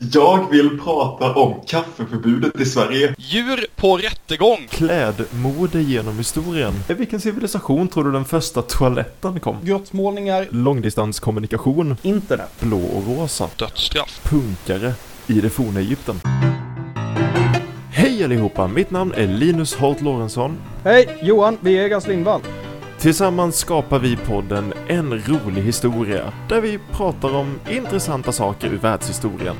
Jag vill prata om kaffeförbudet i Sverige. Djur på rättegång. Klädmode genom historien. I vilken civilisation tror du den första toaletten kom? Grottmålningar. Långdistanskommunikation. Internet. Blå och rosa. Dödsstraff. Punkare i det forna Egypten. Hej allihopa! Mitt namn är Linus Holt Lorentzon. Hej, Johan Vegas Lindvall. Tillsammans skapar vi podden En rolig historia, där vi pratar om intressanta saker ur världshistorien.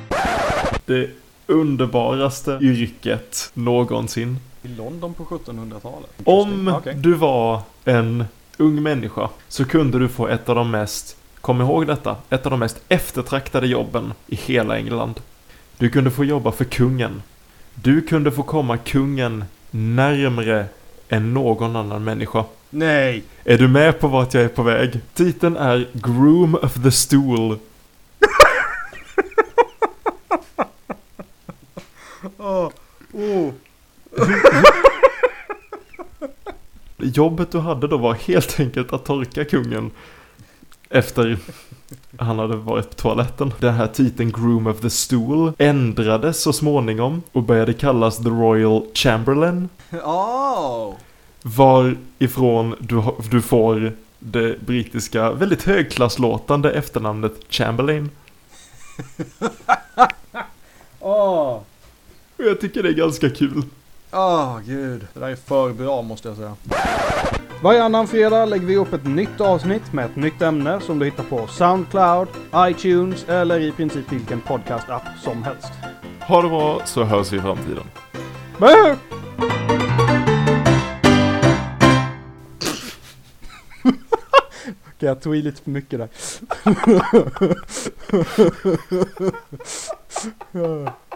Det underbaraste yrket någonsin. I London på 1700-talet. Om Okej. du var en ung människa så kunde du få ett av de mest, kom ihåg detta, ett av de mest eftertraktade jobben i hela England. Du kunde få jobba för kungen. Du kunde få komma kungen närmre än någon annan människa. Nej. Är du med på vart jag är på väg? Titeln är Groom of the Stool. Åh. Oh. Jobbet du hade då var helt enkelt att torka kungen efter han hade varit på toaletten. Den här titeln Groom of the Stool ändrades så småningom och började kallas The Royal Chamberlain. Oh. Varifrån du, du får det brittiska väldigt högklasslåtande efternamnet Chamberlain. Åh. Och jag tycker det är ganska kul. Åh, gud. Det där är för bra måste jag säga. Varannan fredag lägger vi upp ett nytt avsnitt med ett nytt ämne som du hittar på Soundcloud, iTunes eller i princip vilken podcast-app som helst. Ha det bra så hörs vi i framtiden. Bö! Okej, jag tog i lite för mycket där.